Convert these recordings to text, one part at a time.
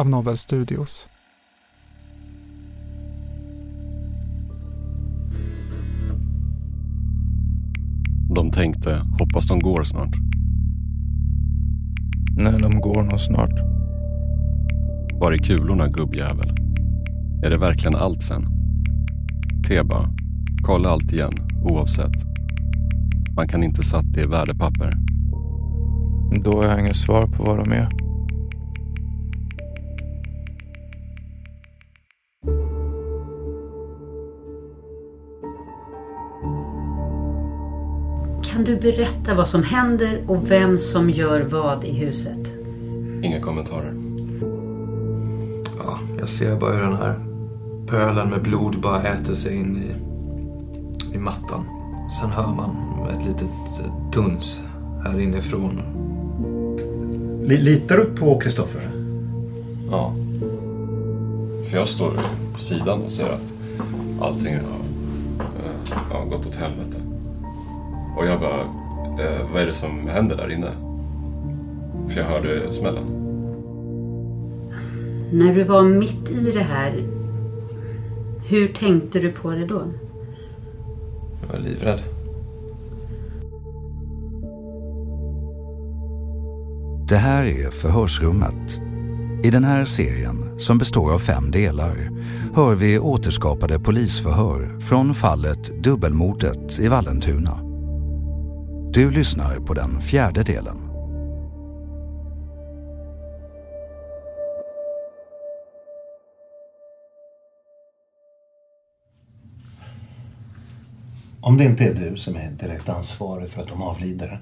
av Novel Studios. De tänkte, hoppas de går snart. Nej, de går nog snart. Var är kulorna gubbjävel? Är det verkligen allt sen? Teba, kolla allt igen, oavsett. Man kan inte satt det i värdepapper. Då har jag inget svar på vad de är. Kan du berätta vad som händer och vem som gör vad i huset? Inga kommentarer. Ja, jag ser bara hur den här pölen med blod bara äter sig in i, i mattan. Sen hör man ett litet duns här inifrån. Litar du på Kristoffer? Ja. För jag står på sidan och ser att allting har, eh, har gått åt helvete. Och jag bara, eh, vad är det som händer där inne? För jag hörde smällen. När du var mitt i det här, hur tänkte du på det då? Jag var livrädd. Det här är Förhörsrummet. I den här serien, som består av fem delar, hör vi återskapade polisförhör från fallet Dubbelmordet i Vallentuna. Du lyssnar på den fjärde delen. Om det inte är du som är direkt ansvarig för att de avlider,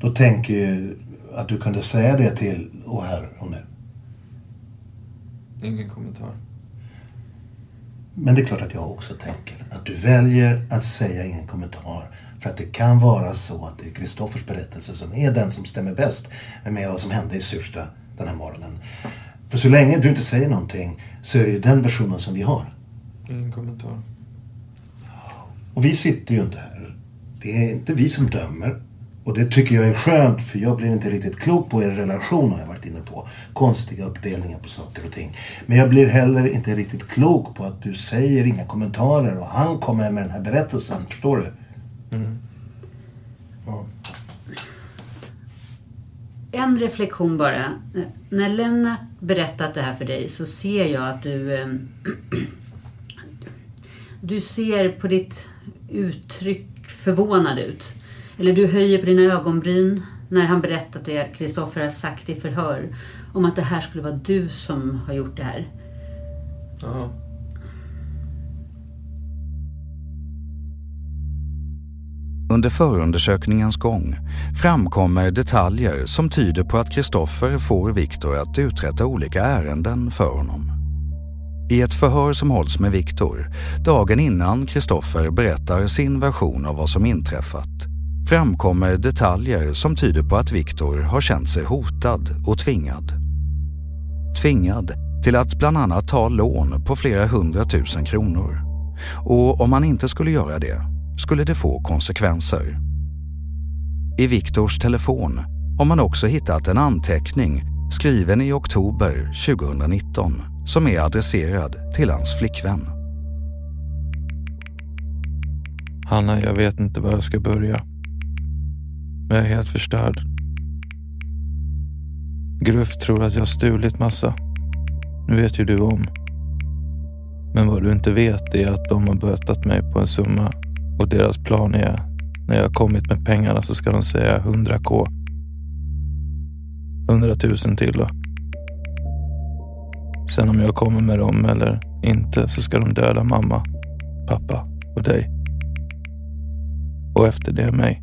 då tänker jag att du kunde säga det till och här och nu. Ingen kommentar. Men det är klart att jag också tänker att du väljer att säga ingen kommentar för att det kan vara så att det är Kristoffers berättelse som är den som stämmer bäst med vad som hände i Syrsta den här morgonen. För så länge du inte säger någonting så är det ju den versionen som vi har. Ingen kommentar. Och vi sitter ju inte här. Det är inte vi som dömer. Och det tycker jag är skönt för jag blir inte riktigt klok på er relation har jag varit inne på. Konstiga uppdelningar på saker och ting. Men jag blir heller inte riktigt klok på att du säger inga kommentarer och han kommer med den här berättelsen. Förstår du? Mm. Ja. En reflektion bara. När Lennart berättat det här för dig så ser jag att du... Eh, du ser på ditt uttryck förvånad ut. Eller du höjer på dina ögonbryn när han berättat det Kristoffer har sagt i förhör. Om att det här skulle vara du som har gjort det här. Ja. Under förundersökningens gång framkommer detaljer som tyder på att Kristoffer får Viktor att uträtta olika ärenden för honom. I ett förhör som hålls med Viktor, dagen innan Kristoffer berättar sin version av vad som inträffat, framkommer detaljer som tyder på att Viktor har känt sig hotad och tvingad. Tvingad till att bland annat ta lån på flera hundratusen kronor. Och om han inte skulle göra det skulle det få konsekvenser. I Viktors telefon har man också hittat en anteckning skriven i oktober 2019 som är adresserad till hans flickvän. Hanna, jag vet inte var jag ska börja. Men jag är helt förstörd. Gruff tror att jag har stulit massa. Nu vet ju du om. Men vad du inte vet är att de har bötat mig på en summa och deras plan är när jag har kommit med pengarna så ska de säga 100k. 100 000 till då. Sen om jag kommer med dem eller inte så ska de döda mamma, pappa och dig. Och efter det mig.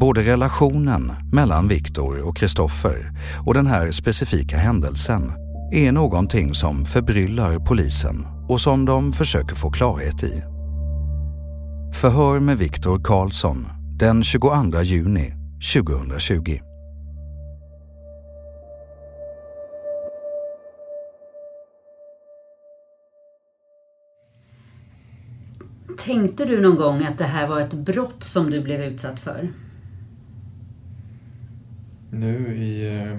Både relationen mellan Viktor och Kristoffer och den här specifika händelsen är någonting som förbryllar polisen och som de försöker få klarhet i. Förhör med Viktor Karlsson den 22 juni 2020. Tänkte du någon gång att det här var ett brott som du blev utsatt för? Nu i eh,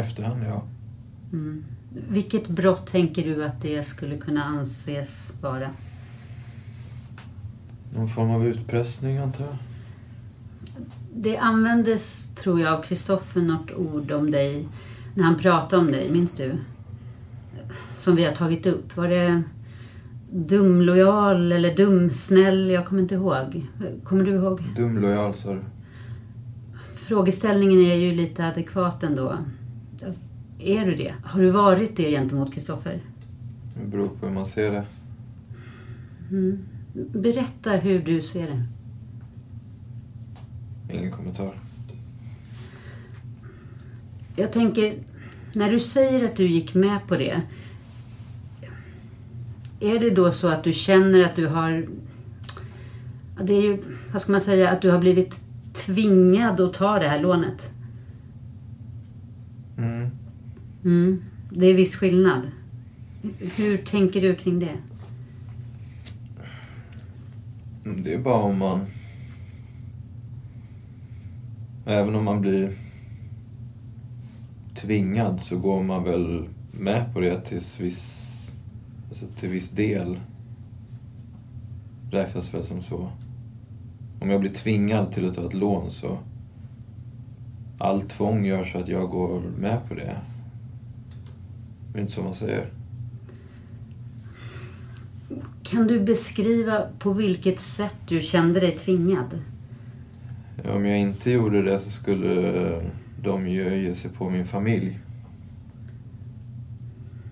efterhand, ja. Mm. Vilket brott tänker du att det skulle kunna anses vara? Någon form av utpressning antar jag. Det användes, tror jag, av Kristoffer något ord om dig när han pratade om dig, minns du? Som vi har tagit upp. Var det dumlojal eller dumsnäll? Jag kommer inte ihåg. Kommer du ihåg? Dumlojal sa du. Frågeställningen är ju lite adekvat ändå. Är du det? Har du varit det gentemot Kristoffer? Det beror på hur man ser det. Mm. Berätta hur du ser det. Ingen kommentar. Jag tänker, när du säger att du gick med på det. Är det då så att du känner att du har... Det är ju, vad ska man säga, att du har blivit tvingad att ta det här lånet? Mm. Mm. Det är viss skillnad. Hur tänker du kring det? Mm, det är bara om man... Även om man blir tvingad så går man väl med på det tills viss... Alltså till viss del. Räknas väl som så. Om jag blir tvingad till att ta ett lån så... Allt tvång gör så att jag går med på det. Det är inte så man säger. Kan du beskriva på vilket sätt du kände dig tvingad? Om jag inte gjorde det så skulle de ju ge sig på min familj.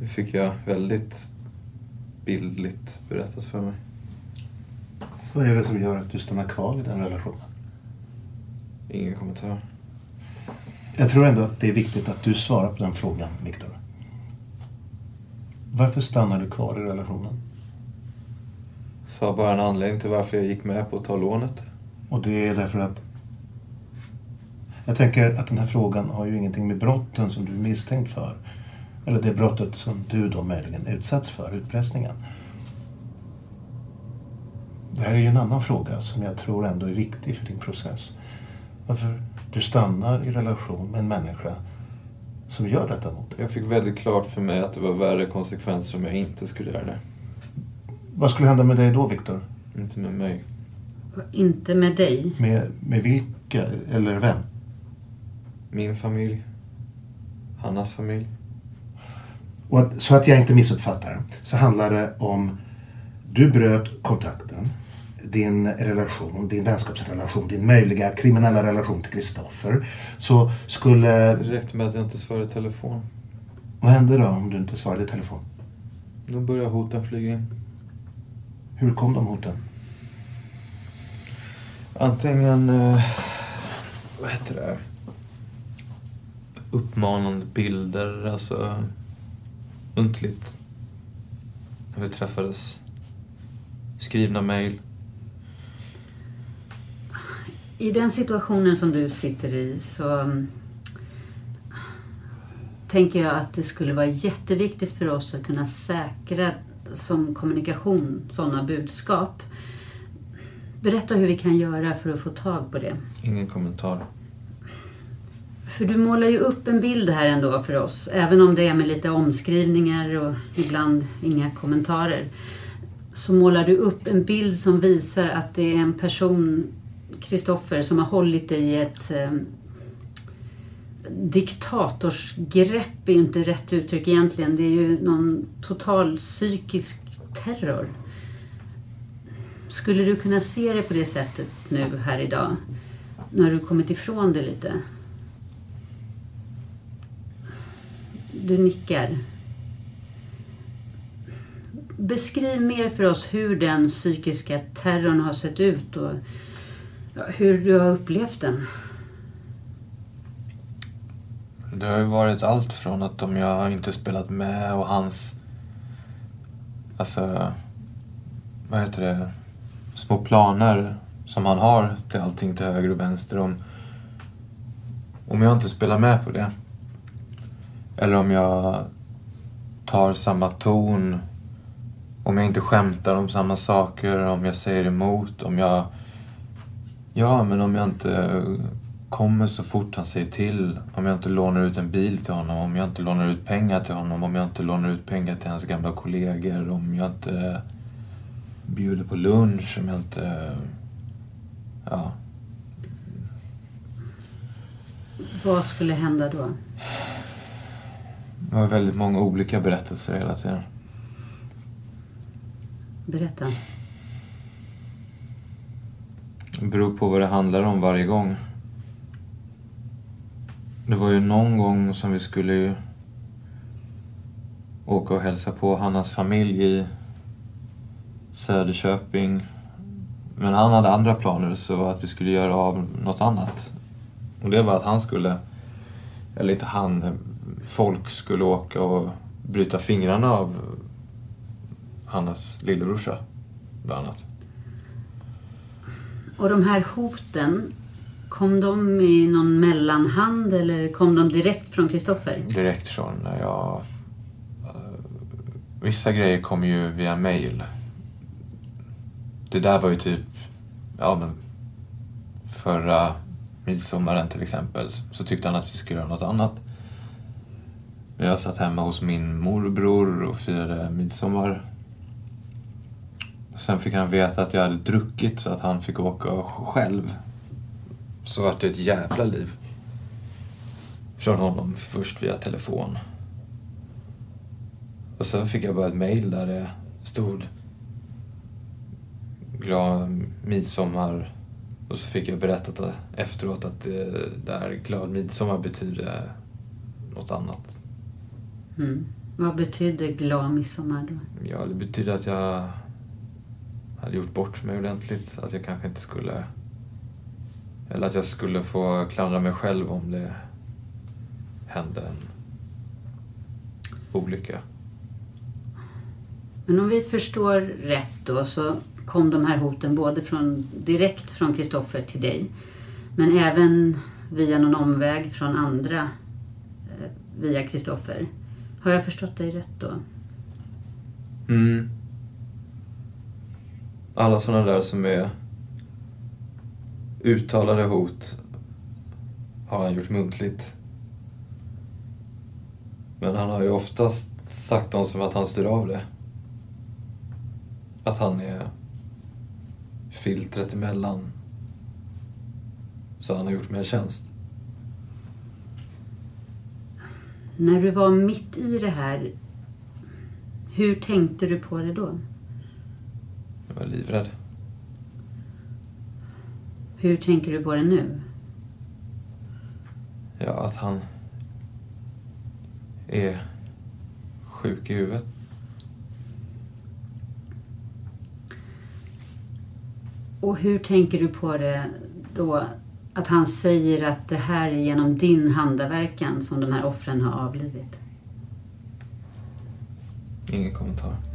Det fick jag väldigt bildligt berättat för mig. Vad är det som gör att du stannar kvar i den relationen? Ingen kommentar. Jag tror ändå att det är viktigt att du svarar på den frågan, Viktor. Varför stannar du kvar i relationen? Sa bara en anledning till varför jag gick med på att ta lånet. Och det är därför att... Jag tänker att den här frågan har ju ingenting med brotten som du är misstänkt för. Eller det brottet som du då möjligen utsatts för, utpressningen. Det här är ju en annan fråga som jag tror ändå är viktig för din process. Varför du stannar i relation med en människa som gör detta mot dig. Jag fick väldigt klart för mig att det var värre konsekvenser om jag inte skulle göra det. Vad skulle hända med dig då, Viktor? Inte med mig. Inte med dig. Med, med vilka, eller vem? Min familj. Hannas familj. Och att, så att jag inte missuppfattar så handlar det om du bröt kontakten, din relation, din vänskapsrelation, din möjliga kriminella relation till Kristoffer. Så skulle... Det räckte med att jag inte svarade i telefon. Vad hände då om du inte svarade i telefon? Då började hoten flyga in. Hur kom de hoten? Antingen... Eh, vad heter det? Uppmanande bilder, alltså... Muntligt. När vi träffades. Skrivna mejl. I den situationen som du sitter i så mm, tänker jag att det skulle vara jätteviktigt för oss att kunna säkra som kommunikation sådana budskap. Berätta hur vi kan göra för att få tag på det. Ingen kommentar. För du målar ju upp en bild här ändå för oss, även om det är med lite omskrivningar och ibland inga kommentarer. Så målar du upp en bild som visar att det är en person, Kristoffer, som har hållit dig i ett eh, diktatorsgrepp är ju inte rätt uttryck egentligen. Det är ju någon total psykisk terror. Skulle du kunna se det på det sättet nu här idag? När du kommit ifrån det lite? Du nickar. Beskriv mer för oss hur den psykiska terrorn har sett ut och hur du har upplevt den. Det har ju varit allt från att om jag inte spelat med och hans... Alltså... Vad heter det? Små planer som han har till allting till höger och vänster. Om, om jag inte spelar med på det. Eller om jag tar samma ton. Om jag inte skämtar om samma saker. Om jag säger emot. Om jag... Ja, men om jag inte kommer så fort han säger till. Om jag inte lånar ut en bil till honom, om jag inte lånar ut pengar till honom, om jag inte lånar ut pengar till hans gamla kollegor, om jag inte bjuder på lunch, om jag inte... Ja. Vad skulle hända då? Det var väldigt många olika berättelser hela tiden. Berätta. Det beror på vad det handlar om varje gång. Det var ju någon gång som vi skulle ju åka och hälsa på Hannas familj i Söderköping. Men han hade andra planer så att vi skulle göra av något annat. Och det var att han skulle, eller inte han, folk skulle åka och bryta fingrarna av Hannas lillebrorsa, bland annat. Och de här hoten, kom de i någon mellanhand eller kom de direkt från Kristoffer? Direkt från när jag... Eh, vissa grejer kom ju via mail. Det där var ju typ... Ja, men förra midsommaren till exempel så tyckte han att vi skulle göra något annat. Jag satt hemma hos min morbror och firade midsommar. Sen fick han veta att jag hade druckit så att han fick åka själv. Så vart det ett jävla liv. Från honom först via telefon. Och sen fick jag bara ett mail där det stod glad midsommar. Och så fick jag berättat efteråt att det där glad midsommar betyder något annat. Mm. Vad betyder glad midsommar då? Ja, det betyder att jag hade gjort bort mig ordentligt. Att jag kanske inte skulle... Eller att jag skulle få klandra mig själv om det hände en olycka. Men om vi förstår rätt då så kom de här hoten både från, direkt från Kristoffer till dig men även via någon omväg från andra eh, via Kristoffer. Har jag förstått dig rätt då? Mm. Alla sådana där som är uttalade hot har han gjort muntligt. Men han har ju oftast sagt dem som att han styr av det. Att han är filtret emellan. Så han har gjort mig en tjänst. När du var mitt i det här, hur tänkte du på det då? Jag var livrädd. Hur tänker du på det nu? Ja, att han är sjuk i huvudet. Och hur tänker du på det då att han säger att det här är genom din handaverkan som de här offren har avlidit? Ingen kommentar.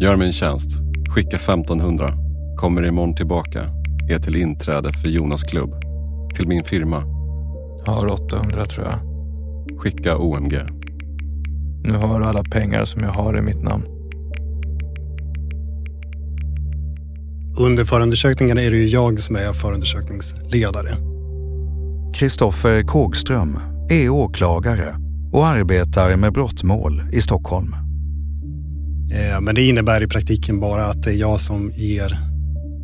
Gör mig en tjänst. Skicka 1500. Kommer imorgon tillbaka. Är till inträde för Jonas klubb. Till min firma. Har 800 tror jag. Skicka OMG. Nu har du alla pengar som jag har i mitt namn. Under förundersökningen är det ju jag som är förundersökningsledare. Kristoffer Kågström är åklagare och arbetar med brottmål i Stockholm. Eh, men det innebär i praktiken bara att det är jag som ger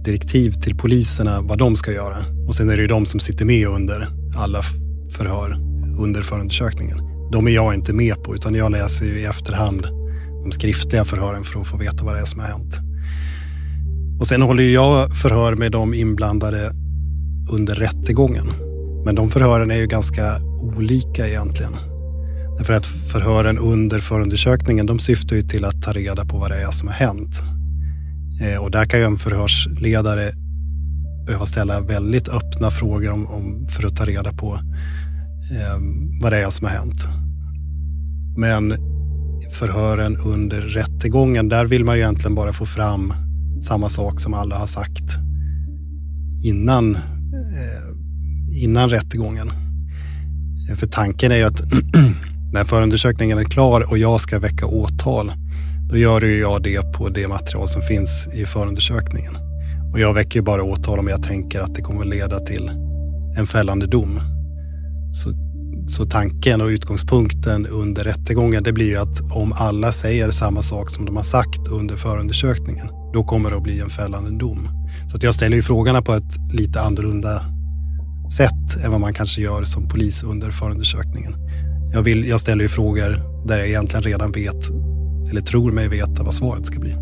direktiv till poliserna vad de ska göra. Och sen är det ju de som sitter med under alla förhör under förundersökningen. De är jag inte med på utan jag läser ju i efterhand de skriftliga förhören för att få veta vad det är som har hänt. Och sen håller ju jag förhör med de inblandade under rättegången. Men de förhören är ju ganska olika egentligen. Därför att förhören under förundersökningen de syftar ju till att ta reda på vad det är som har hänt. Eh, och där kan ju en förhörsledare behöva ställa väldigt öppna frågor om, om, för att ta reda på eh, vad det är som har hänt. Men förhören under rättegången, där vill man ju egentligen bara få fram samma sak som alla har sagt innan, eh, innan rättegången. Eh, för tanken är ju att när förundersökningen är klar och jag ska väcka åtal, då gör ju jag det på det material som finns i förundersökningen. Och jag väcker ju bara åtal om jag tänker att det kommer leda till en fällande dom. Så, så tanken och utgångspunkten under rättegången, det blir ju att om alla säger samma sak som de har sagt under förundersökningen, då kommer det att bli en fällande dom. Så att jag ställer ju frågorna på ett lite annorlunda sätt än vad man kanske gör som polis under förundersökningen. Jag, vill, jag ställer ju frågor där jag egentligen redan vet, eller tror mig veta vad svaret ska bli.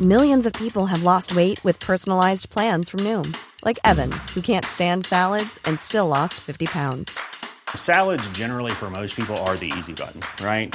Millions of people have lost weight with personalized plans from Noom, like Evan, who can't stand salads and still lost 50 pounds. Salads, generally, for most people, are the easy button, right?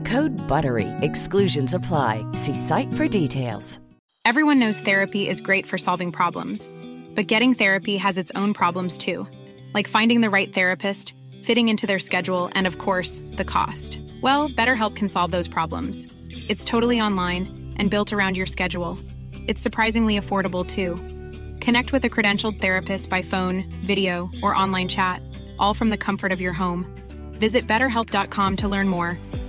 Code BUTTERY. Exclusions apply. See site for details. Everyone knows therapy is great for solving problems, but getting therapy has its own problems too, like finding the right therapist, fitting into their schedule, and of course, the cost. Well, BetterHelp can solve those problems. It's totally online and built around your schedule. It's surprisingly affordable too. Connect with a credentialed therapist by phone, video, or online chat, all from the comfort of your home. Visit betterhelp.com to learn more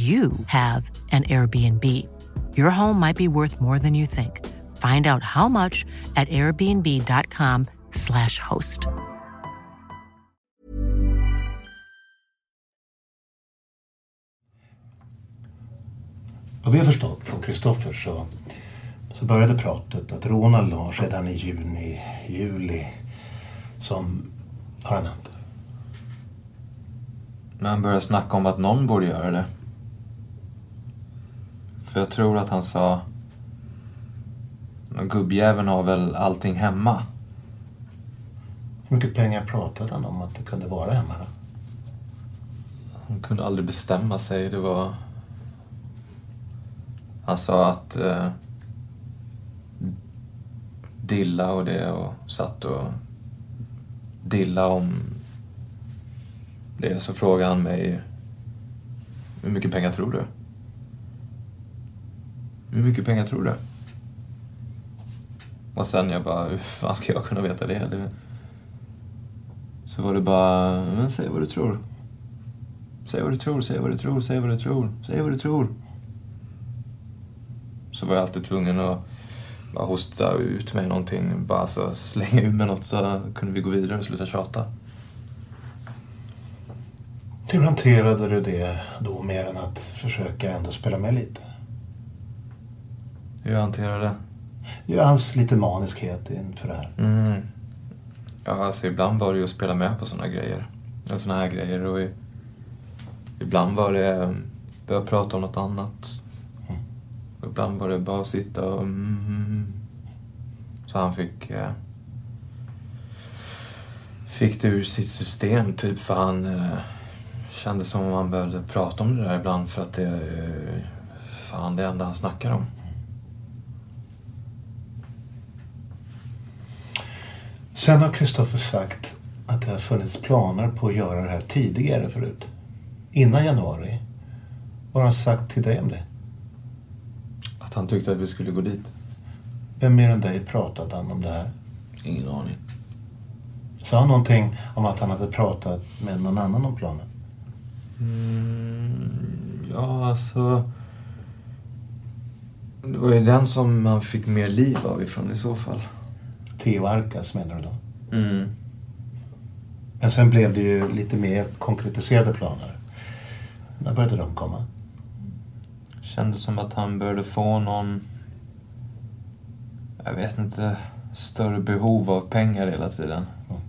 you have an Airbnb. Your home might be worth more than you think. Find out how much at airbnb.com/slash host. Vad vi har förstått från Kristoffer så, så började pratet att råna Lars redan i juni, juli. Som har han nämnt. Men han började snacka om att någon borde göra det. För jag tror att han sa... "Men Gubbjäveln har väl allting hemma? Hur mycket pengar pratade han om att det kunde vara hemma då? Han kunde aldrig bestämma sig. Det var... Han sa att... Eh, dilla och det och satt och dilla om det. Så frågade han mig hur mycket pengar tror du? Hur mycket pengar tror du? Och sen jag bara, hur fan ska jag kunna veta det? det så var det bara, men säg vad du tror. Säg vad du tror, säg vad du tror, säg vad du tror, säg vad du tror. Så var jag alltid tvungen att bara hosta ut mig någonting, bara så slänga ur mig något så kunde vi gå vidare och sluta tjata. Hur hanterade du det då mer än att försöka ändå spela med lite? Hur jag hanterade det? Ja, hans lite maniskhet inför det här. Mm. Ja, alltså ibland var det ju att spela med på såna grejer. Såna här grejer och i, ibland var det börja prata om något annat. Och ibland var det bara att sitta och mm, Så han fick eh, fick det ur sitt system typ för han eh, kände som om han behövde prata om det där ibland för att det är fan det enda han snackar om. Sen har Kristoffer sagt att det har funnits planer på att göra det här tidigare förut. Innan januari. Vad har han sagt till dig om det? Att han tyckte att vi skulle gå dit. Vem mer än dig pratade han om det här? Ingen aning. Sa han någonting om att han hade pratat med någon annan om planen? Mm, ja, alltså... Det var ju den som man fick mer liv av ifrån i så fall. Theo Arkas menar du då? Mm. Men sen blev det ju lite mer konkretiserade planer. När började de komma? Kändes som att han började få någon... Jag vet inte. Större behov av pengar hela tiden. Mm.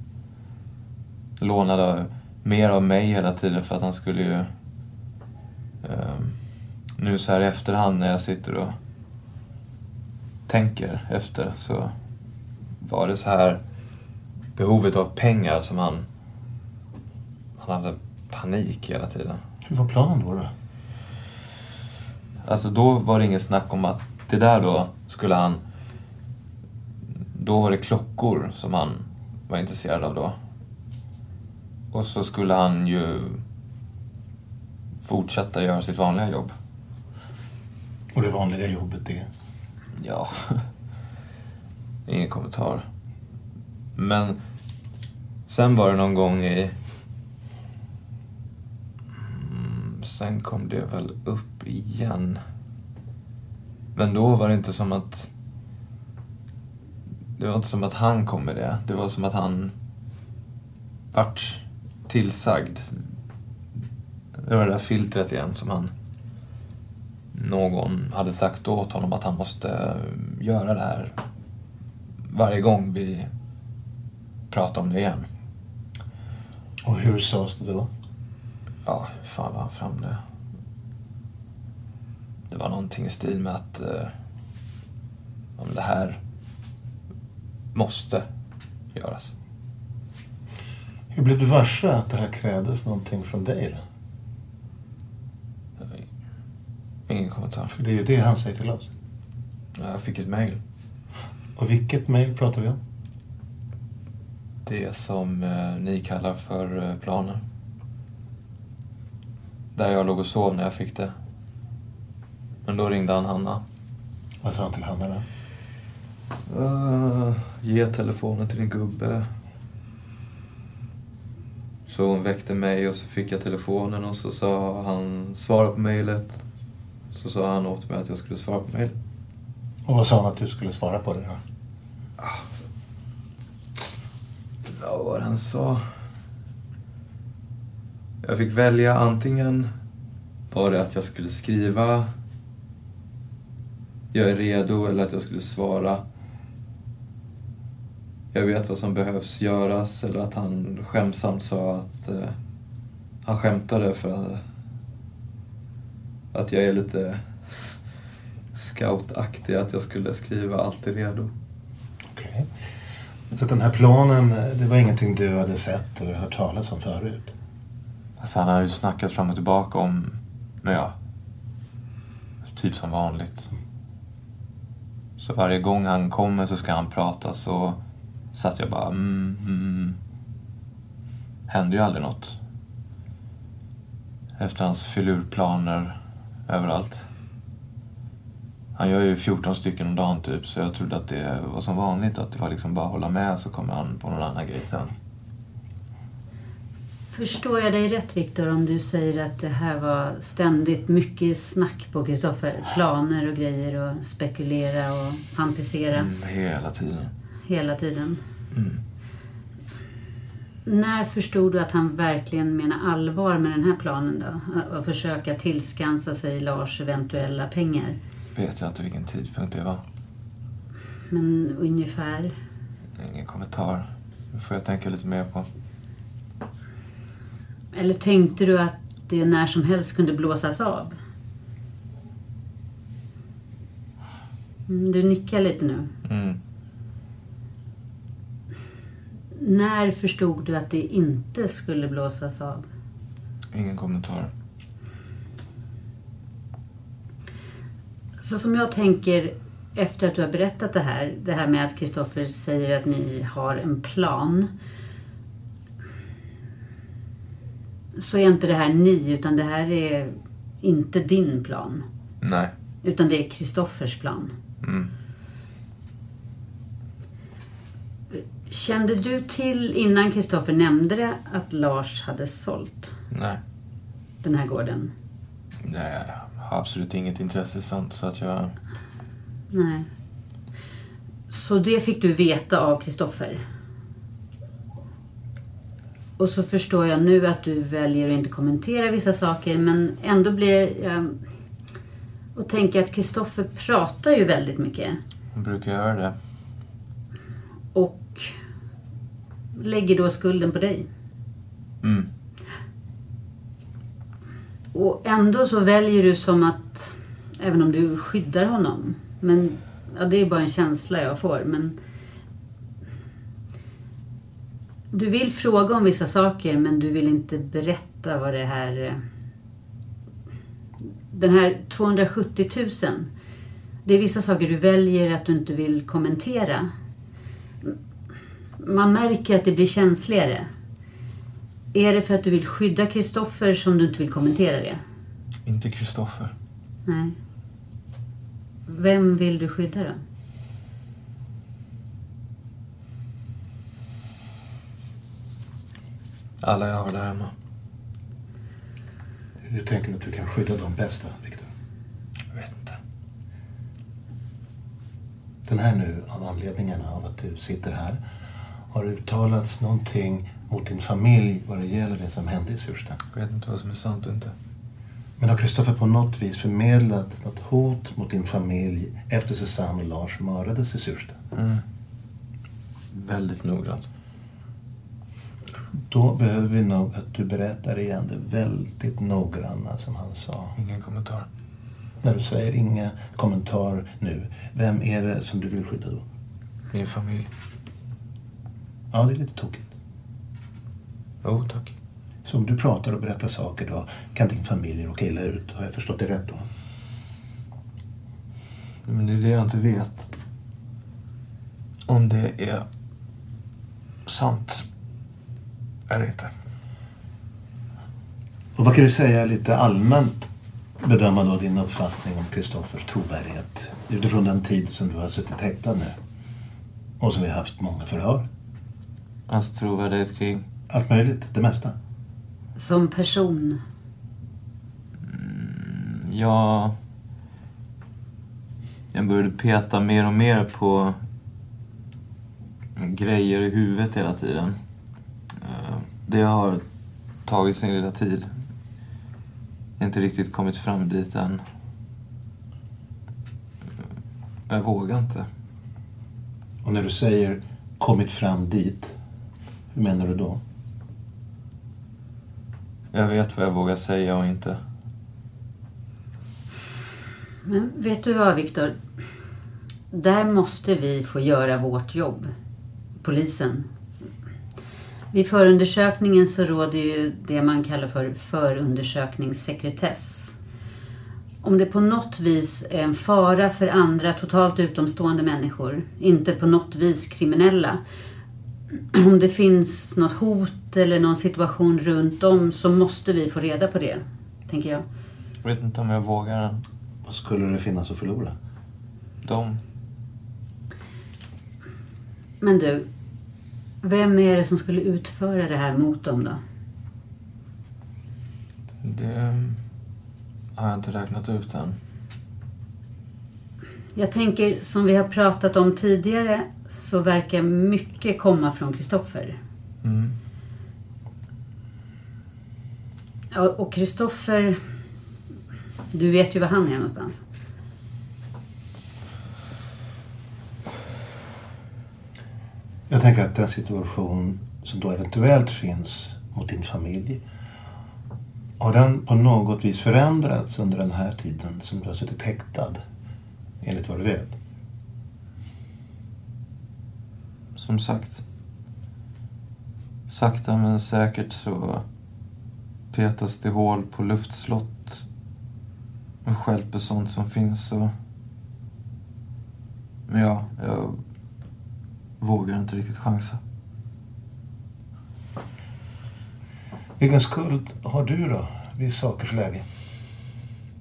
Lånade mer av mig hela tiden för att han skulle ju... ehm, nu så här i efterhand när jag sitter och tänker efter så var det så här behovet av pengar som han... Han hade panik hela tiden. Hur var planen då? då? Alltså då var det inget snack om att det där då skulle han... Då var det klockor som han var intresserad av då. Och så skulle han ju fortsätta göra sitt vanliga jobb. Och det vanliga jobbet är? Ja. Ingen kommentar. Men sen var det någon gång i... Mm, sen kom det väl upp igen. Men då var det inte som att... Det var inte som att han kom med det. Det var som att han vart tillsagd. Det var det där filtret igen som han... Någon hade sagt åt honom att han måste göra det här varje gång vi pratar om det igen. Och hur sades det då? Ja, hur fan var han fram det? Det var någonting i stil med att eh, om det här måste göras. Hur blev du varse att det här krävdes någonting från dig då? Ingen kommentar. För det är ju det han säger till oss. Jag fick ett mejl. Och vilket mejl pratar vi om? Det som eh, ni kallar för eh, planer. Där jag låg och sov när jag fick det. Men då ringde han Hanna. Vad sa han till Hanna då? Uh, ge telefonen till din gubbe. Så hon väckte mig och så fick jag telefonen och så sa han svara på mejlet. Så sa han åt mig att jag skulle svara på mejlet. Och vad sa han att du skulle svara på det då? Ja, vad var det han sa? Jag fick välja antingen var det att jag skulle skriva jag är redo eller att jag skulle svara jag vet vad som behövs göras eller att han skämsamt sa att eh, han skämtade för att, att jag är lite s- scoutaktig, att jag skulle skriva allt är redo. Okej. Så den här planen, det var ingenting du hade sett eller hört talas om förut? Alltså han hade ju snackat fram och tillbaka om, men ja, typ som vanligt. Så varje gång han kommer så ska han prata så satt jag bara mm, mm. Hände ju aldrig något. Efter hans filurplaner överallt. Han gör ju 14 stycken om dagen typ, så jag trodde att det var som vanligt. Att det var liksom bara hålla med så kommer han på någon annan grej sen. Förstår jag dig rätt Viktor om du säger att det här var ständigt mycket snack på Kristoffer? Planer och grejer och spekulera och fantisera Mm, hela tiden. hela tiden. Mm. När förstod du att han verkligen menar allvar med den här planen då? Att- Att försöka tillskansa sig Lars eventuella pengar. Vet jag inte vilken tidpunkt det var. Men ungefär. Ingen kommentar. Det får jag tänka lite mer på. Eller tänkte du att det när som helst kunde blåsas av? Mm, Du nickar lite nu. Mm. När förstod du att det inte skulle blåsas av? Ingen kommentar. Så som jag tänker efter att du har berättat det här, det här med att Kristoffer säger att ni har en plan. Så är inte det här ni, utan det här är inte din plan. Nej. Utan det är Kristoffers plan. Mm. Kände du till innan Kristoffer nämnde det att Lars hade sålt Nej. den här gården? Nej, har absolut inget intresse sånt så att jag... Nej. Så det fick du veta av Kristoffer? Och så förstår jag nu att du väljer att inte kommentera vissa saker men ändå blir jag... Och tänker att Kristoffer pratar ju väldigt mycket Jag brukar göra det. och lägger då skulden på dig. Mm. Och ändå så väljer du som att, även om du skyddar honom, men ja, det är bara en känsla jag får, men du vill fråga om vissa saker men du vill inte berätta vad det här... Eh, den här 270 000. Det är vissa saker du väljer att du inte vill kommentera. Man märker att det blir känsligare. Är det för att du vill skydda Kristoffer som du inte vill kommentera det? Inte Kristoffer. Nej. Vem vill du skydda då? Alla jag har där hemma. Hur tänker du att du kan skydda de bästa, Viktor? Jag vet inte. Den här nu, av anledningarna av att du sitter här, har uttalats någonting mot din familj vad det gäller det som hände i Sursta? Jag vet inte vad som är sant och inte. Men har Kristoffer på något vis förmedlat något hot mot din familj efter Susanne och Lars mördades i Sursta? Mm. Väldigt noggrant. Då behöver vi nog att du berättar igen det väldigt noggranna som han sa. Ingen kommentar. När du säger inga kommentar nu, vem är det som du vill skydda då? Min familj. Ja, det är lite tokigt. Jo, tack. Så om du pratar och berättar saker då kan din familj råka illa ut. Har jag förstått det rätt då? Men det är det jag inte vet. Om det är sant eller inte. Och vad kan du säga lite allmänt bedöma då din uppfattning om Kristoffers trovärdighet utifrån den tid som du har suttit häktad nu? Och som vi har haft många förhör. Hans trovärdighet kring? Allt möjligt, det mesta. Som person? Ja... Jag började peta mer och mer på grejer i huvudet hela tiden. Eh, Det har tagit sin lilla tid. Jag har inte riktigt kommit fram dit än. Jag vågar inte. Och när du säger kommit fram dit, hur menar du då? Jag vet vad jag vågar säga och inte. Men vet du vad, Viktor? Där måste vi få göra vårt jobb. Polisen. Vid förundersökningen så råder ju det man kallar för förundersökningssekretess. Om det på något vis är en fara för andra totalt utomstående människor, inte på något vis kriminella. Om det finns något hot eller någon situation runt om så måste vi få reda på det, tänker jag. Jag vet inte om jag vågar än. Vad skulle det finnas att förlora? De. Men du, vem är det som skulle utföra det här mot dem då? Det har jag inte räknat ut än. Jag tänker, som vi har pratat om tidigare, så verkar mycket komma från Kristoffer. Mm. Ja, och Kristoffer, du vet ju var han är någonstans. Jag tänker att den situation som då eventuellt finns mot din familj har den på något vis förändrats under den här tiden som du har suttit häktad? Enligt vad du vet. Som sagt. Sakta men säkert så petas det hål på luftslott och stjälper sånt som finns. Och... Men ja, jag vågar inte riktigt chansa. Vilken skuld har du då vid sakers läge?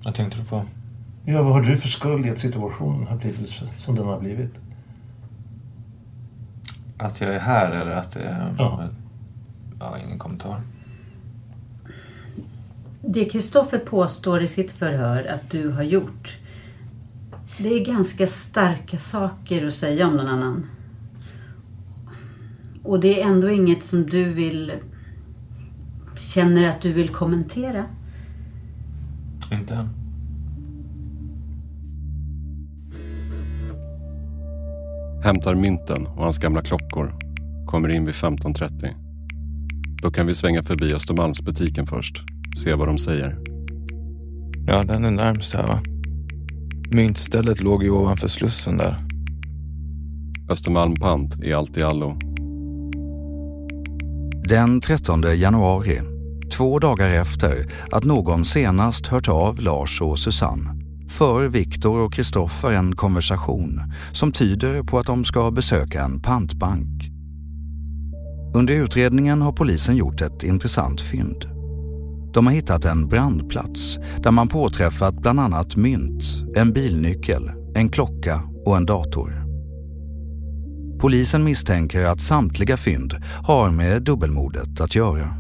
Vad tänkte du på? Ja, vad har du för skuld i att situationen har blivit som den har blivit? Att jag är här eller att det är... Ja. Ja, ingen kommentar. Det Kristoffer påstår i sitt förhör att du har gjort, det är ganska starka saker att säga om någon annan. Och det är ändå inget som du vill... Känner att du vill kommentera? Inte än. Hämtar mynten och hans gamla klockor. Kommer in vid 15.30. Då kan vi svänga förbi Östermalmsbutiken först. Se vad de säger. Ja, den är närmst här va? Myntstället låg ju ovanför Slussen där. Östermalm pant i allt i allo. Den 13 januari, två dagar efter att någon senast hört av Lars och Susanne, för Viktor och Kristoffer en konversation som tyder på att de ska besöka en pantbank. Under utredningen har polisen gjort ett intressant fynd. De har hittat en brandplats där man påträffat bland annat mynt, en bilnyckel, en klocka och en dator. Polisen misstänker att samtliga fynd har med dubbelmordet att göra.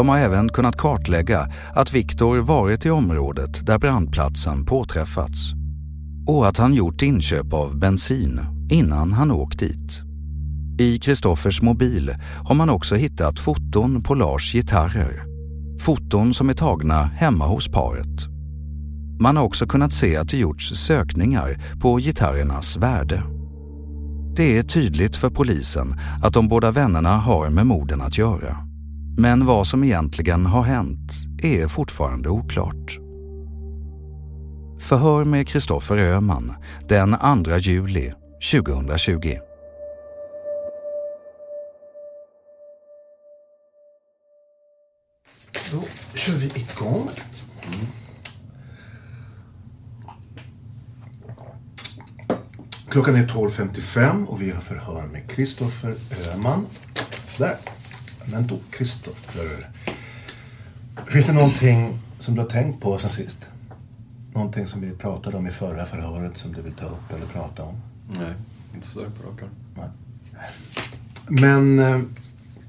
De har även kunnat kartlägga att Viktor varit i området där brandplatsen påträffats och att han gjort inköp av bensin innan han åkt dit. I Kristoffers mobil har man också hittat foton på Lars gitarrer. Foton som är tagna hemma hos paret. Man har också kunnat se att det gjorts sökningar på gitarrernas värde. Det är tydligt för polisen att de båda vännerna har med morden att göra. Men vad som egentligen har hänt är fortfarande oklart. Förhör med Kristoffer Öhman den 2 juli 2020. Då kör vi igång. Mm. Klockan är 12.55 och vi har förhör med Kristoffer Öhman. Där. Men då, Kristoffer. Finns det någonting som du har tänkt på sen sist? Någonting som vi pratade om i förra förhöret som du vill ta upp eller prata om? Nej, inte sådär på rak arm. Men eh,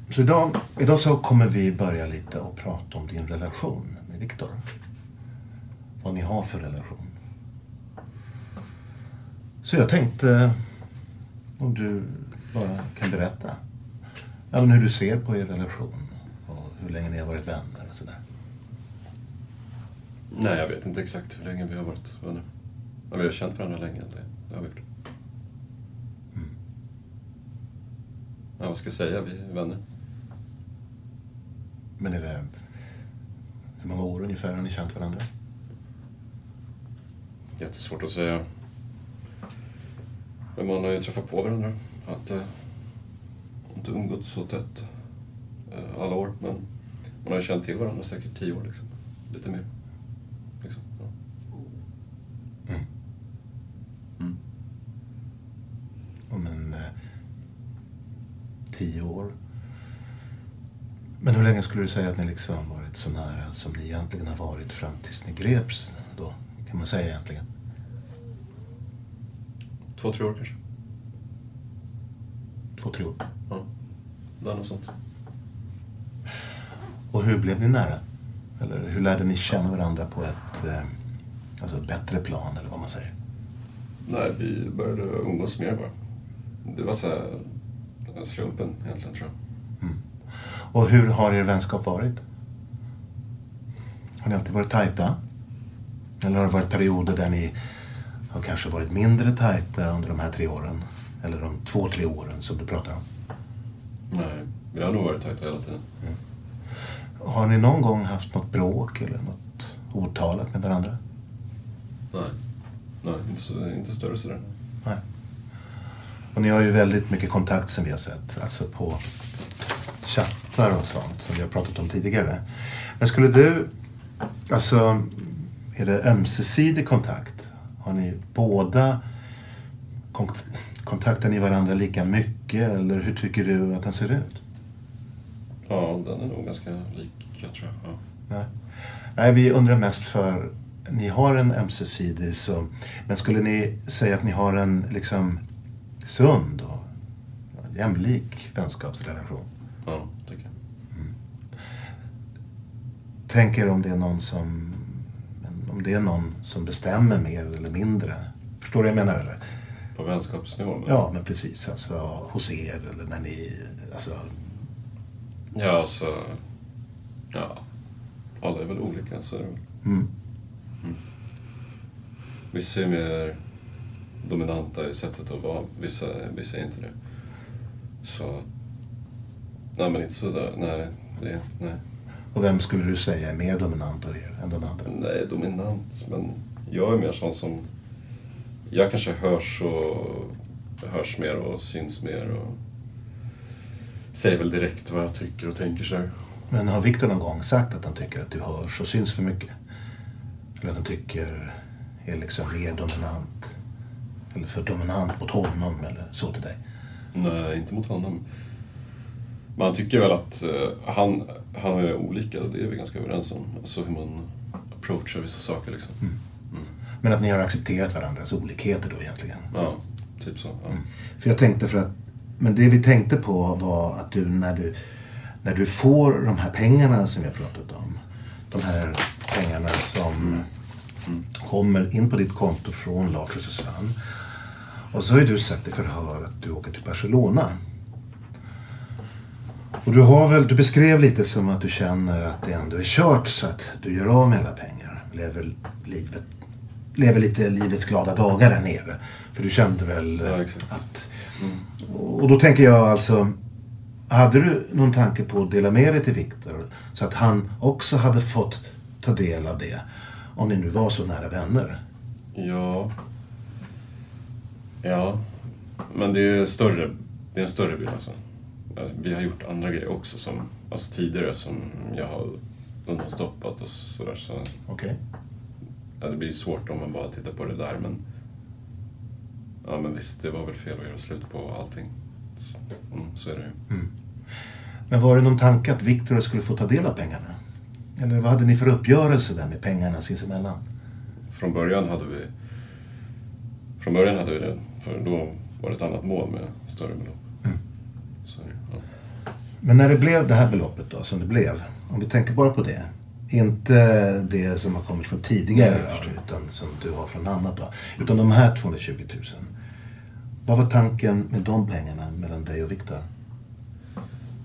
så idag, idag så kommer vi börja lite och prata om din relation med Viktor. Vad ni har för relation. Så jag tänkte om du bara kan berätta ja, men hur du ser på er relation och hur länge ni har varit vänner och sådär. Nej, jag vet inte exakt hur länge vi har varit vänner. Ja, vi har känt varandra länge, det, det har vi gjort. Ja, vad ska jag säga? Vi är vänner. Men är det... Hur många år ungefär har ni känt varandra? Jättesvårt att säga. Men man har ju träffat på varandra. Att, eh, inte umgåtts så tätt eh, alla år, men man har ju känt till varandra säkert tio år. Liksom. Lite mer. Liksom, ja. Ja, men... Eh, tio år. Men hur länge skulle du säga att ni liksom varit så nära som ni egentligen har varit fram tills ni greps då? Kan man säga egentligen? Två, tre år kanske. Två, tre år? Ja, är något sånt. Och hur blev ni nära? Eller hur lärde ni känna varandra på ett eh, alltså ett bättre plan, eller vad man säger? Nej, vi började umgås mer bara. Det var så här, slumpen egentligen, tror jag. Och hur har er vänskap varit? Har ni alltid varit tajta? Eller har det varit perioder där ni har kanske varit mindre tajta under de här tre åren? Eller de två, tre åren som du pratar om? Nej, vi har nog varit tajta hela tiden. Har ni någon gång haft något bråk eller något otalat med varandra? Nej, Nej inte, så, inte större sådär. Nej. Och ni har ju väldigt mycket kontakt som vi har sett. Alltså på chattar och sånt som vi har pratat om tidigare. Men skulle du, alltså, är det ömsesidig kontakt? Har ni båda kontaktar ni varandra lika mycket eller hur tycker du att den ser ut? Ja, den är nog ganska lik, jag tror jag. Ja. Nej. Nej, vi undrar mest för ni har en ömsesidig så, men skulle ni säga att ni har en liksom sund och jämlik vänskapsrelation? Ja, tycker jag. Tänker om det är någon som om det är någon som bestämmer mer eller mindre. Förstår du vad jag menar eller? På vänskapsnivå? Men... Ja, men precis. Alltså hos er eller när ni, alltså. Ja, alltså... Ja. Alla är väl olika, så är det väl. Mm. Vissa är mer dominanta i sättet att vara, vissa, vissa är inte det. Så... Nej, men inte sådär. Nej, det är inte... Nej. Och vem skulle du säga är mer dominant av er än den andra? Nej, dominant, men jag är mer sån som... Jag kanske hörs och hörs mer och syns mer och säger väl direkt vad jag tycker och tänker så här. Men har Viktor någon gång sagt att han tycker att du hörs och syns för mycket? Eller att han tycker är liksom mer dominant? Eller för dominant mot honom eller så till dig? Nej, inte mot honom. Man tycker väl att eh, han, han är olika, det är vi ganska överens om. Alltså hur man approachar vissa saker liksom. Mm. Men att ni har accepterat varandras olikheter då egentligen? Ja, typ så. Ja. För jag tänkte för att, men det vi tänkte på var att du när du, när du får de här pengarna som vi har pratat om. De här pengarna som kommer in på ditt konto från Lars och Susanne. Och så har ju du sagt i förhör att du åker till Barcelona. Och du har väl, du beskrev lite som att du känner att det ändå är kört så att du gör av med alla pengar. Lever livet, lever lite livets glada dagar där nere. För du kände väl Ja, eh, att... Och då tänker jag alltså, hade du någon tanke på att dela med dig till Viktor så att han också hade fått ta del av det? Om ni nu var så nära vänner. Ja. Ja. Men det är, större, det är en större bild alltså. Alltså, Vi har gjort andra grejer också som, alltså tidigare som jag har undanstoppat och sådär. Så, Okej. Ja, det blir svårt om man bara tittar på det där men Ja men visst, det var väl fel att göra slut på allting. Så, mm, så är det ju. Mm. Men var det någon tanke att Viktor skulle få ta del av pengarna? Eller vad hade ni för uppgörelse där med pengarna sinsemellan? Från början hade vi Från början hade vi det, för då var det ett annat mål med större belopp. Mm. Så, ja. Men när det blev det här beloppet då, som det blev. Om vi tänker bara på det. Inte det som har kommit från tidigare förstår. utan som du har från annat då. Utan de här 220 000. Vad var tanken med de pengarna mellan dig och Viktor?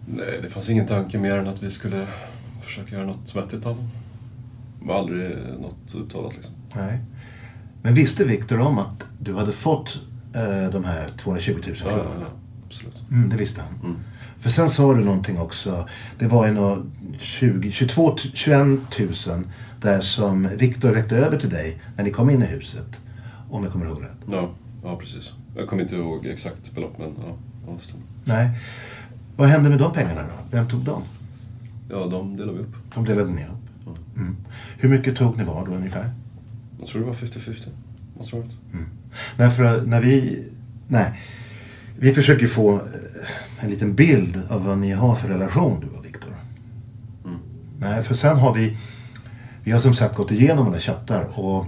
Nej, det fanns ingen tanke mer än att vi skulle försöka göra något vettigt av dem. Det var aldrig något uttalat liksom. Nej. Men visste Viktor om att du hade fått eh, de här 220 000 kronorna? Ja, ja, absolut. Mm, det visste han. Mm. För sen sa du någonting också. Det var ju nå 20, 22, 21 000 där som Viktor räckte över till dig när ni kom in i huset. Om jag kommer ihåg rätt. Ja, ja precis. Jag kommer inte ihåg exakt belopp, men ja, ja det stämmer. Nej. Vad hände med de pengarna då? Vem tog dem? Ja, de delade vi upp. De delade ni upp? Mm. Hur mycket tog ni var då ungefär? Jag tror det var 50-50. Måste ha varit. Mm. Därför när vi... Nej. Vi försöker få eh, en liten bild av vad ni har för relation, du och. Nej, för sen har vi... Vi har som sagt gått igenom alla chattar och...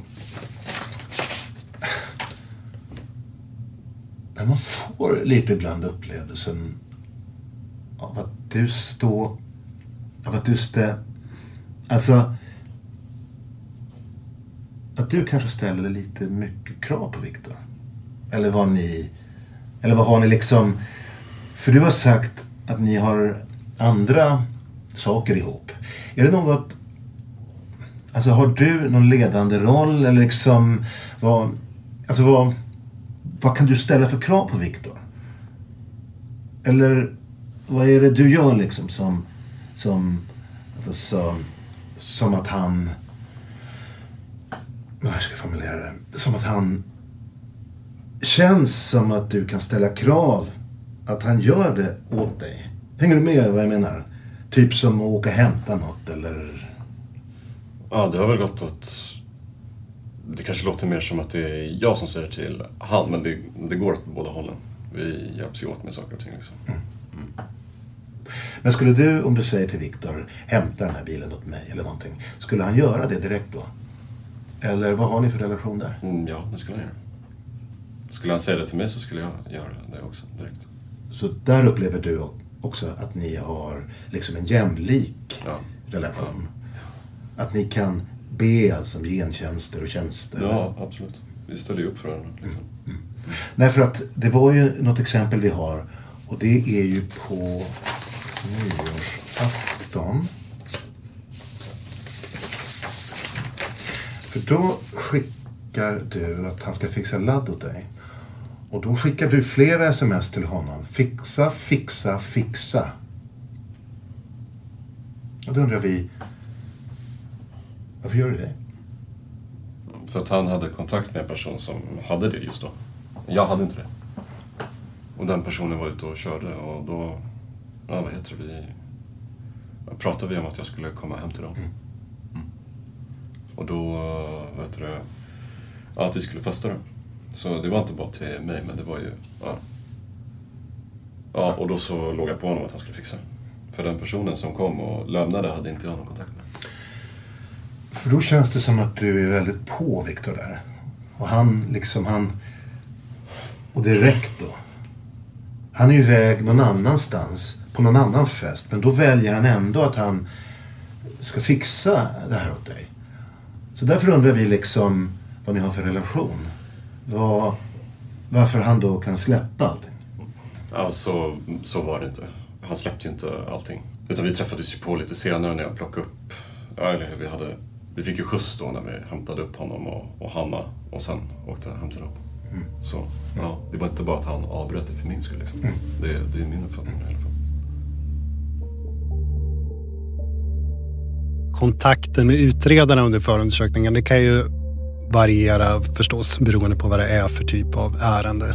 Men man får lite ibland upplevelsen av att du står... Av att du stä... Alltså... Att du kanske ställer lite mycket krav på Viktor. Eller vad ni... Eller vad har ni liksom... För du har sagt att ni har andra saker ihop. Är det något... Alltså har du någon ledande roll eller liksom... Vad, alltså vad, vad kan du ställa för krav på Viktor? Eller vad är det du gör liksom som... Som... Alltså, som att han... Hur ska jag formulera det? Som att han känns som att du kan ställa krav att han gör det åt dig. Hänger du med vad jag menar? Typ som att åka och hämta något eller... Ja, det har väl gått att... Det kanske låter mer som att det är jag som säger till han, men det, det går åt båda hållen. Vi hjälps ju åt med saker och ting. Liksom. Mm. Men skulle du, om du säger till Viktor, hämta den här bilen åt mig eller någonting. Skulle han göra det direkt då? Eller vad har ni för relation där? Mm, ja, det skulle han göra. Skulle han säga det till mig så skulle jag göra det också direkt. Så där upplever du också att ni har liksom en jämlik Ja. relation? Att ni kan be alltså om gentjänster och tjänster? Ja, absolut. Vi ställer ju upp för varandra. Liksom. Nej, för att det var ju något exempel vi har och det är ju på nyårsafton. För då skickar du att han ska fixa ladd åt dig. Och då skickar du flera sms till honom. Fixa, fixa, fixa. Och då undrar vi, varför gör du det? För att han hade kontakt med en person som hade det just då. Jag hade inte det. Och den personen var ute och körde och då, ja vad heter det, vi pratade vi om att jag skulle komma hem till dem. Mm. Och då, vad heter det, ja, att vi skulle festa då. Så det var inte bara till mig, men det var ju, ja. Ja, och då så låg jag på honom att han skulle fixa. För den personen som kom och lämnade hade inte jag någon kontakt med. För då känns det som att du är väldigt på Viktor där. Och han liksom, han... Och direkt då. Han är ju iväg någon annanstans, på någon annan fest. Men då väljer han ändå att han ska fixa det här åt dig. Så därför undrar vi liksom vad ni har för relation. Vad, varför han då kan släppa allting. Ja, så, så var det inte. Han släppte ju inte allting. Utan vi träffades ju på lite senare när jag plockade upp, ja, eller vi hade, vi fick ju skjuts då när vi hämtade upp honom och, och Hanna och sen åkte hem till dem. Mm. Så, ja, det var inte bara att han avbröt det för min skull liksom. Mm. Det, det är min uppfattning i alla fall. kontakten med utredarna under förundersökningen, det kan ju variera förstås beroende på vad det är för typ av ärende.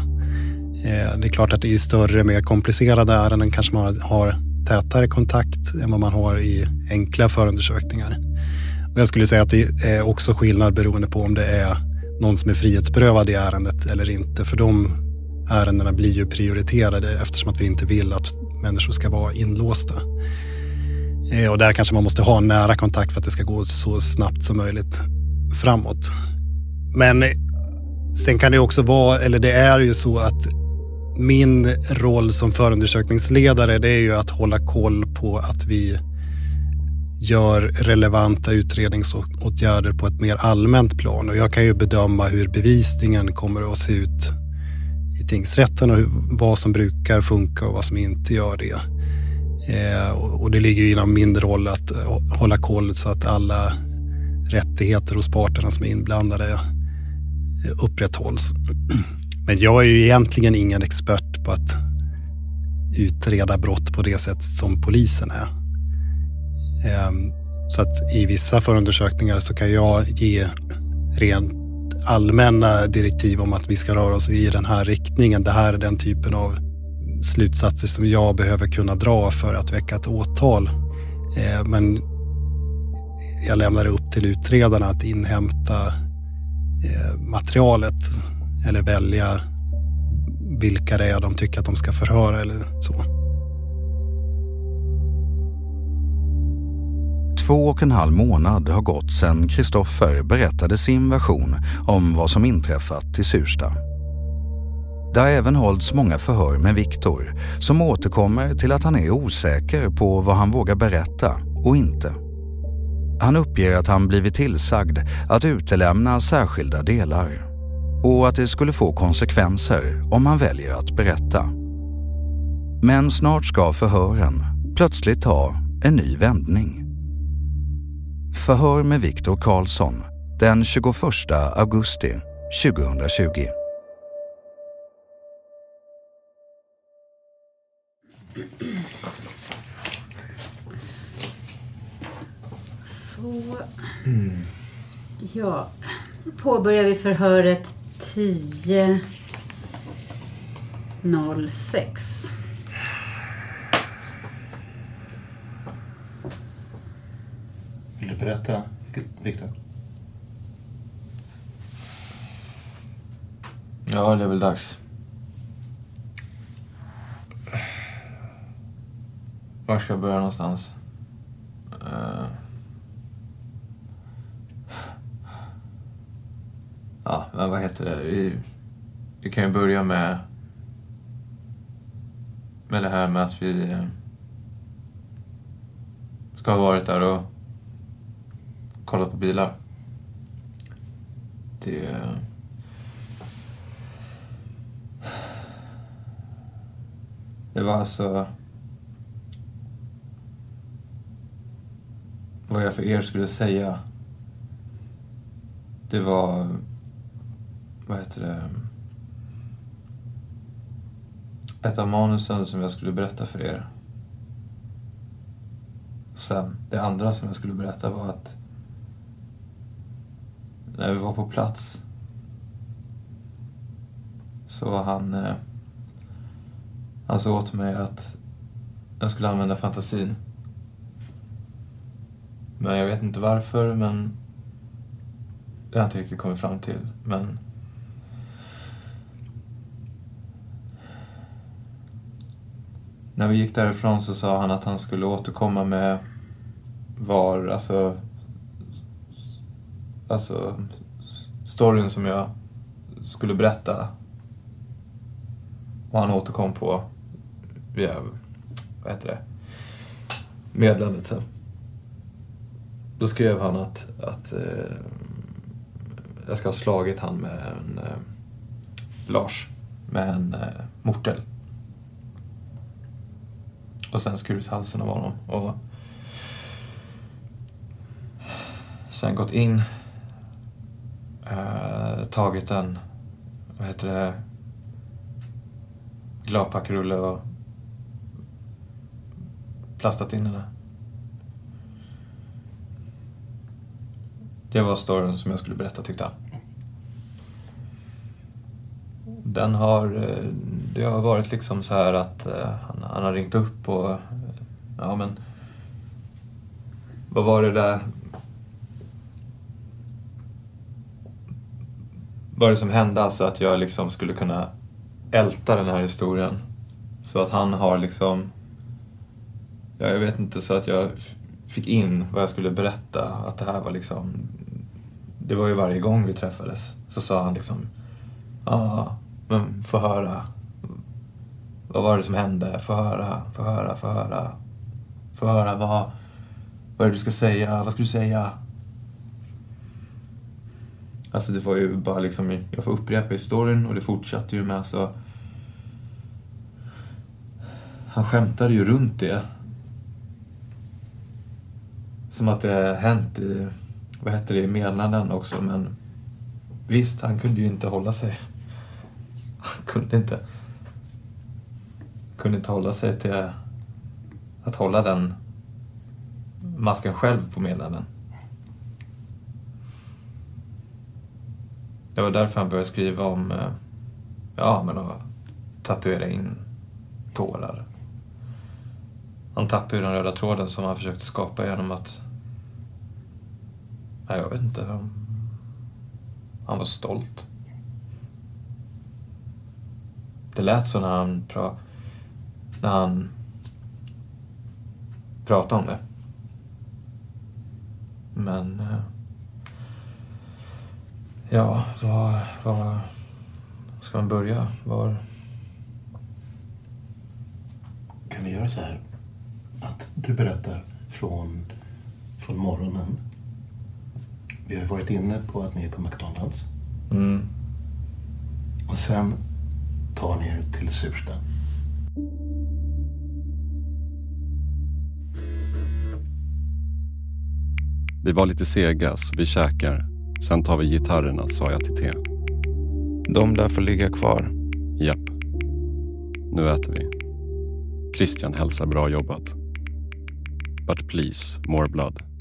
Eh, det är klart att i större, mer komplicerade ärenden kanske man har tätare kontakt än vad man har i enkla förundersökningar. Och jag skulle säga att det är också skillnad beroende på om det är någon som är frihetsberövad i ärendet eller inte. För de ärendena blir ju prioriterade eftersom att vi inte vill att människor ska vara inlåsta. Eh, och där kanske man måste ha nära kontakt för att det ska gå så snabbt som möjligt framåt. Men sen kan det också vara, eller det är ju så att min roll som förundersökningsledare det är ju att hålla koll på att vi gör relevanta utredningsåtgärder på ett mer allmänt plan. Och jag kan ju bedöma hur bevisningen kommer att se ut i tingsrätten och vad som brukar funka och vad som inte gör det. Eh, och det ligger ju inom min roll att eh, hålla koll så att alla rättigheter hos parterna som är inblandade upprätthålls. Men jag är ju egentligen ingen expert på att utreda brott på det sätt som polisen är. Ehm, så att i vissa förundersökningar så kan jag ge rent allmänna direktiv om att vi ska röra oss i den här riktningen. Det här är den typen av slutsatser som jag behöver kunna dra för att väcka ett åtal. Ehm, men jag lämnar det upp till utredarna att inhämta Eh, materialet eller välja vilka det är de tycker att de ska förhöra eller så. Två och en halv månad har gått sedan Kristoffer berättade sin version om vad som inträffat i Sursta. Det har även hållits många förhör med Viktor som återkommer till att han är osäker på vad han vågar berätta och inte. Han uppger att han blivit tillsagd att utelämna särskilda delar och att det skulle få konsekvenser om han väljer att berätta. Men snart ska förhören plötsligt ta en ny vändning. Förhör med Viktor Karlsson den 21 augusti 2020. Så... Ja, påbörjar vi förhöret 10.06. Vill du berätta, Viktor? Ja, det är väl dags. Var ska jag börja någonstans? Uh... Ja, men vad heter det? Vi, vi kan ju börja med med det här med att vi eh, ska ha varit där och kollat på bilar. Det... Det var alltså... Vad jag för er skulle säga. Det var... Vad heter det? Ett av manusen som jag skulle berätta för er. Sen, det andra som jag skulle berätta var att när vi var på plats så han, eh, han sa åt mig att jag skulle använda fantasin. Men jag vet inte varför, men det har jag inte riktigt kommit fram till. Men när vi gick därifrån så sa han att han skulle återkomma med var, alltså alltså storyn som jag skulle berätta och han återkom på via, vad heter det, meddelandet sen. Då skrev han att, att eh, jag ska ha slagit han med en eh, Lars med en eh, mortel. Och sen skurit halsen av honom. Och sen gått in eh, tagit en, vad heter det, gladpackrulle och plastat in henne. Det var storyn som jag skulle berätta tyckte han. Den har, eh, det har varit liksom så här att eh, han, han har ringt upp och, ja men, vad var det där vad det som hände alltså att jag liksom skulle kunna älta den här historien. Så att han har liksom, ja, jag vet inte, så att jag fick in vad jag skulle berätta. Att det här var liksom, det var ju varje gång vi träffades så sa han liksom, ja, men få höra. Vad var det som hände? Få höra, få höra, få höra. Få höra vad, vad är det du ska säga? Vad ska du säga? Alltså det var ju bara liksom, jag får upprepa historien och det fortsatte ju med så... Han skämtade ju runt det. Som att det hänt i, vad heter det, i meddelanden också men... Visst, han kunde ju inte hålla sig. Han kunde inte... Kunde inte hålla sig till att hålla den masken själv på medlemmen. Det var därför han började skriva om, eh, ja men att tatuera in tårar. Han tappade ju den röda tråden som han försökte skapa genom att, nej jag vet inte, han, han var stolt. Det lät så när han, pra, när han pratade om det. Men... eh, Ja, var, var ska man börja? Var... Kan vi göra så här? Att du berättar från, från morgonen. Vi har varit inne på att ni är på McDonalds. Mm. Och sen tar ni er till Sursta. Vi var lite sega så vi käkar. Sen tar vi gitarrerna, sa jag till T. De där får ligga kvar. Japp. Nu äter vi. Christian hälsar bra jobbat. But please, more blood.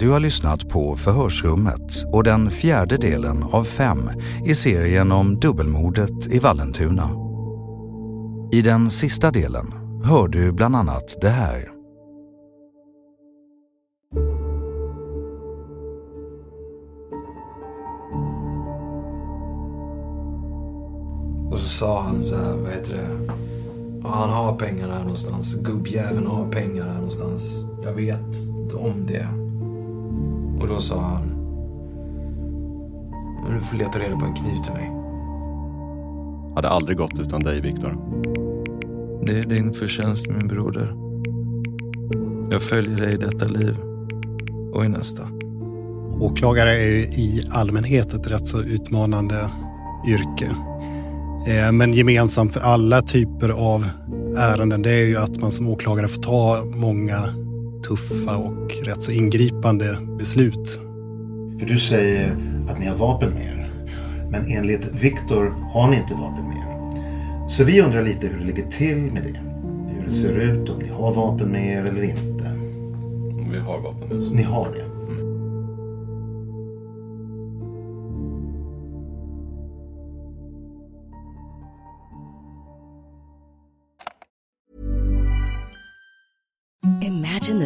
Du har lyssnat på Förhörsrummet och den fjärde delen av fem i serien om dubbelmordet i Vallentuna. I den sista delen hör du bland annat det här. Och så sa han så här, vad heter det? Han har pengar här någonstans. Gubbjäveln har pengar här någonstans. Jag vet om det. Och då sa han, men du får leta reda på en kniv till mig. Hade aldrig gått utan dig, Viktor. Det är din förtjänst min broder. Jag följer dig i detta liv och i nästa. Åklagare är ju i allmänhet ett rätt så utmanande yrke. Eh, Men gemensamt för alla typer av ärenden det är ju att man som åklagare får ta många tuffa och rätt så ingripande beslut. För du säger att ni har vapen med er. Men enligt Viktor har ni inte vapen med er. Så vi undrar lite hur det ligger till med det. Hur det ser ut, om ni har vapen med er eller inte. Vi har vapen med oss. Ni har det?